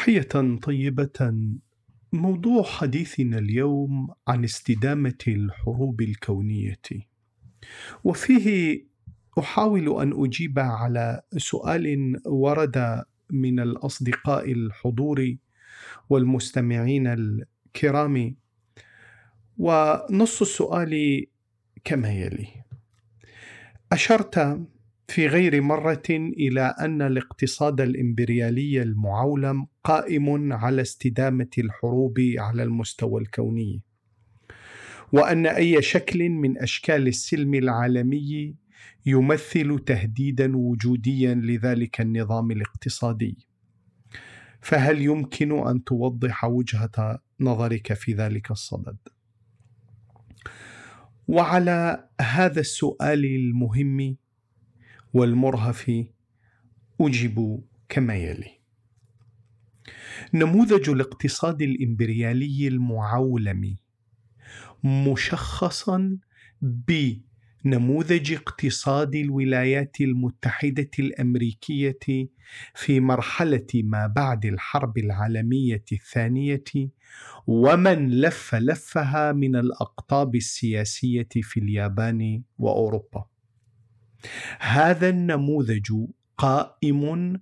تحية طيبة. موضوع حديثنا اليوم عن استدامة الحروب الكونية. وفيه أحاول أن أجيب على سؤال ورد من الأصدقاء الحضور والمستمعين الكرام. ونص السؤال كما يلي. أشرت في غير مرة إلى أن الاقتصاد الإمبريالي المعولم قائم على استدامة الحروب على المستوى الكوني وأن أي شكل من أشكال السلم العالمي يمثل تهديدا وجوديا لذلك النظام الاقتصادي. فهل يمكن أن توضح وجهة نظرك في ذلك الصدد؟ وعلى هذا السؤال المهم والمرهف اجب كما يلي. نموذج الاقتصاد الإمبريالي المعولم مشخصا بنموذج اقتصاد الولايات المتحدة الأمريكية في مرحلة ما بعد الحرب العالمية الثانية ومن لف لفها من الأقطاب السياسية في اليابان وأوروبا. هذا النموذج قائم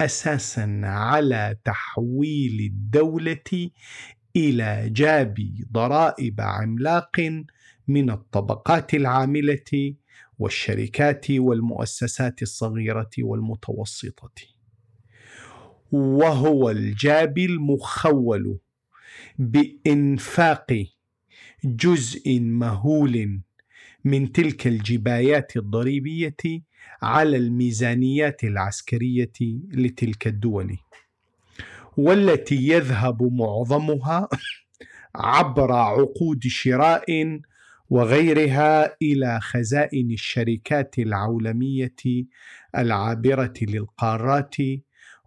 أساسا على تحويل الدولة إلى جاب ضرائب عملاق من الطبقات العاملة والشركات والمؤسسات الصغيرة والمتوسطة. وهو الجاب المخول بإنفاق جزء مهول من تلك الجبايات الضريبية على الميزانيات العسكرية لتلك الدول والتي يذهب معظمها عبر عقود شراء وغيرها إلى خزائن الشركات العولمية العابرة للقارات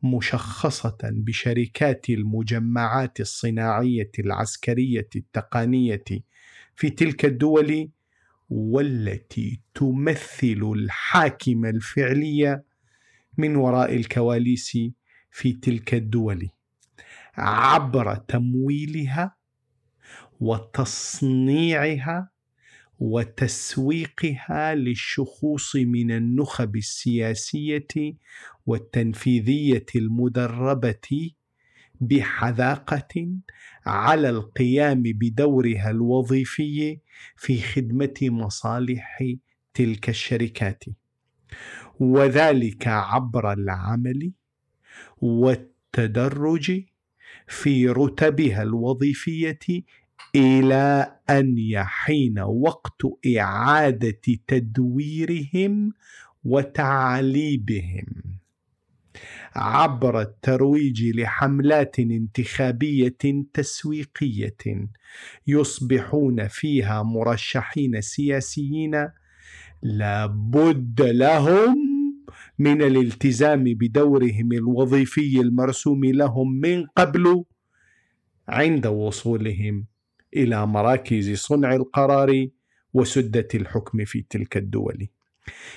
مشخصة بشركات المجمعات الصناعية العسكرية التقنية في تلك الدول والتي تمثل الحاكم الفعلي من وراء الكواليس في تلك الدول عبر تمويلها وتصنيعها وتسويقها للشخوص من النخب السياسية والتنفيذية المدربة بحذاقة على القيام بدورها الوظيفي في خدمة مصالح تلك الشركات. وذلك عبر العمل والتدرج في رتبها الوظيفية إلى أن يحين وقت إعادة تدويرهم وتعليبهم. عبر الترويج لحملات انتخابية تسويقية يصبحون فيها مرشحين سياسيين لابد لهم من الالتزام بدورهم الوظيفي المرسوم لهم من قبل عند وصولهم إلى مراكز صنع القرار وسدة الحكم في تلك الدول.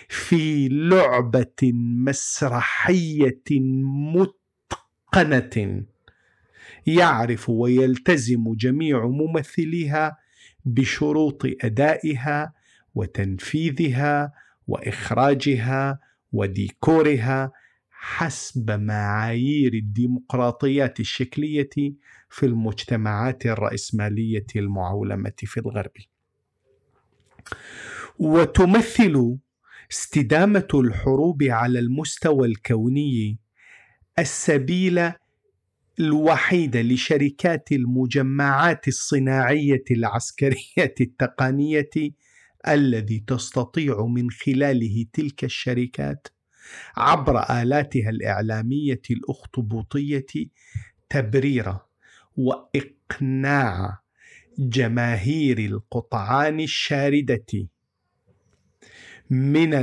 في لعبة مسرحية متقنة. يعرف ويلتزم جميع ممثليها بشروط أدائها وتنفيذها وإخراجها وديكورها حسب معايير الديمقراطيات الشكلية في المجتمعات الرأسمالية المعولمة في الغرب. وتمثل استدامة الحروب على المستوى الكوني السبيل الوحيد لشركات المجمعات الصناعية العسكرية التقنية الذي تستطيع من خلاله تلك الشركات عبر آلاتها الإعلامية الأخطبوطية تبرير وإقناع جماهير القطعان الشاردة. من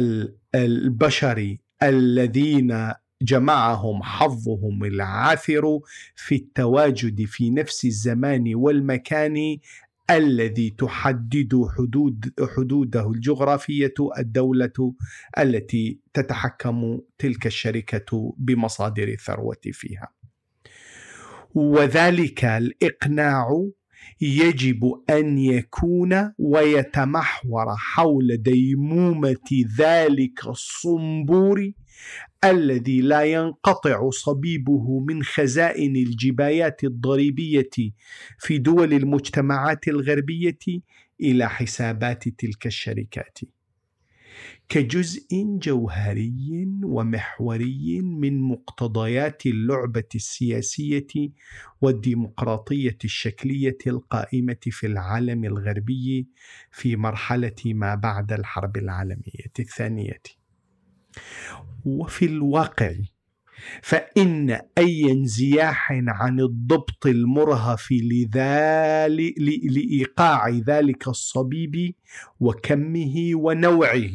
البشر الذين جمعهم حظهم العاثر في التواجد في نفس الزمان والمكان الذي تحدد حدود حدوده الجغرافية الدولة التي تتحكم تلك الشركة بمصادر الثروة فيها. وذلك الإقناع يجب أن يكون ويتمحور حول ديمومة ذلك الصنبور الذي لا ينقطع صبيبه من خزائن الجبايات الضريبية في دول المجتمعات الغربية إلى حسابات تلك الشركات. كجزء جوهري ومحوري من مقتضيات اللعبة السياسية والديمقراطية الشكلية القائمة في العالم الغربي في مرحلة ما بعد الحرب العالمية الثانية. وفي الواقع فإن أي انزياح عن الضبط المرهف لذلك لإيقاع ذلك الصبيب وكمه ونوعه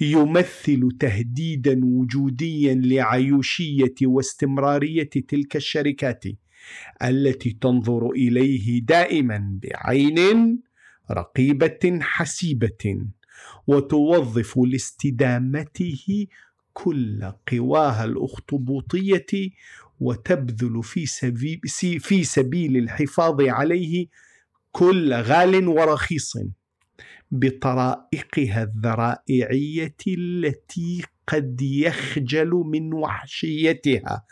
يمثل تهديدا وجوديا لعيوشية واستمرارية تلك الشركات التي تنظر إليه دائما بعين رقيبة حسيبة وتوظف لاستدامته كل قواها الأخطبوطية وتبذل في سبيل, في سبيل الحفاظ عليه كل غال ورخيص بطرائقها الذرائعية التي قد يخجل من وحشيتها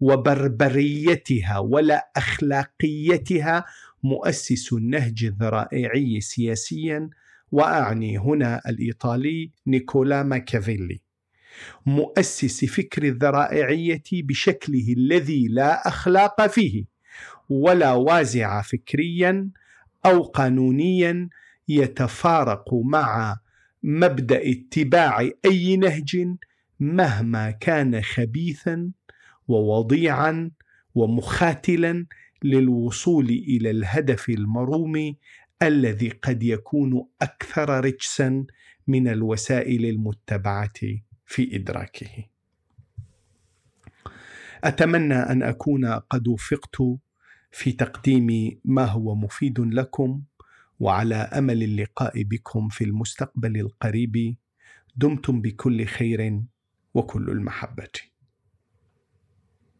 وبربريتها ولا أخلاقيتها مؤسس النهج الذرائعي سياسيا وأعني هنا الإيطالي نيكولا ماكافيلي. مؤسس فكر الذرائعية بشكله الذي لا أخلاق فيه ولا وازع فكريا أو قانونيا يتفارق مع مبدأ اتباع أي نهج مهما كان خبيثا ووضيعا ومخاتلا للوصول إلى الهدف المروم الذي قد يكون أكثر رجسا من الوسائل المتبعة. في إدراكه. أتمنى أن أكون قد وفقت في تقديم ما هو مفيد لكم وعلى أمل اللقاء بكم في المستقبل القريب. دمتم بكل خير وكل المحبة.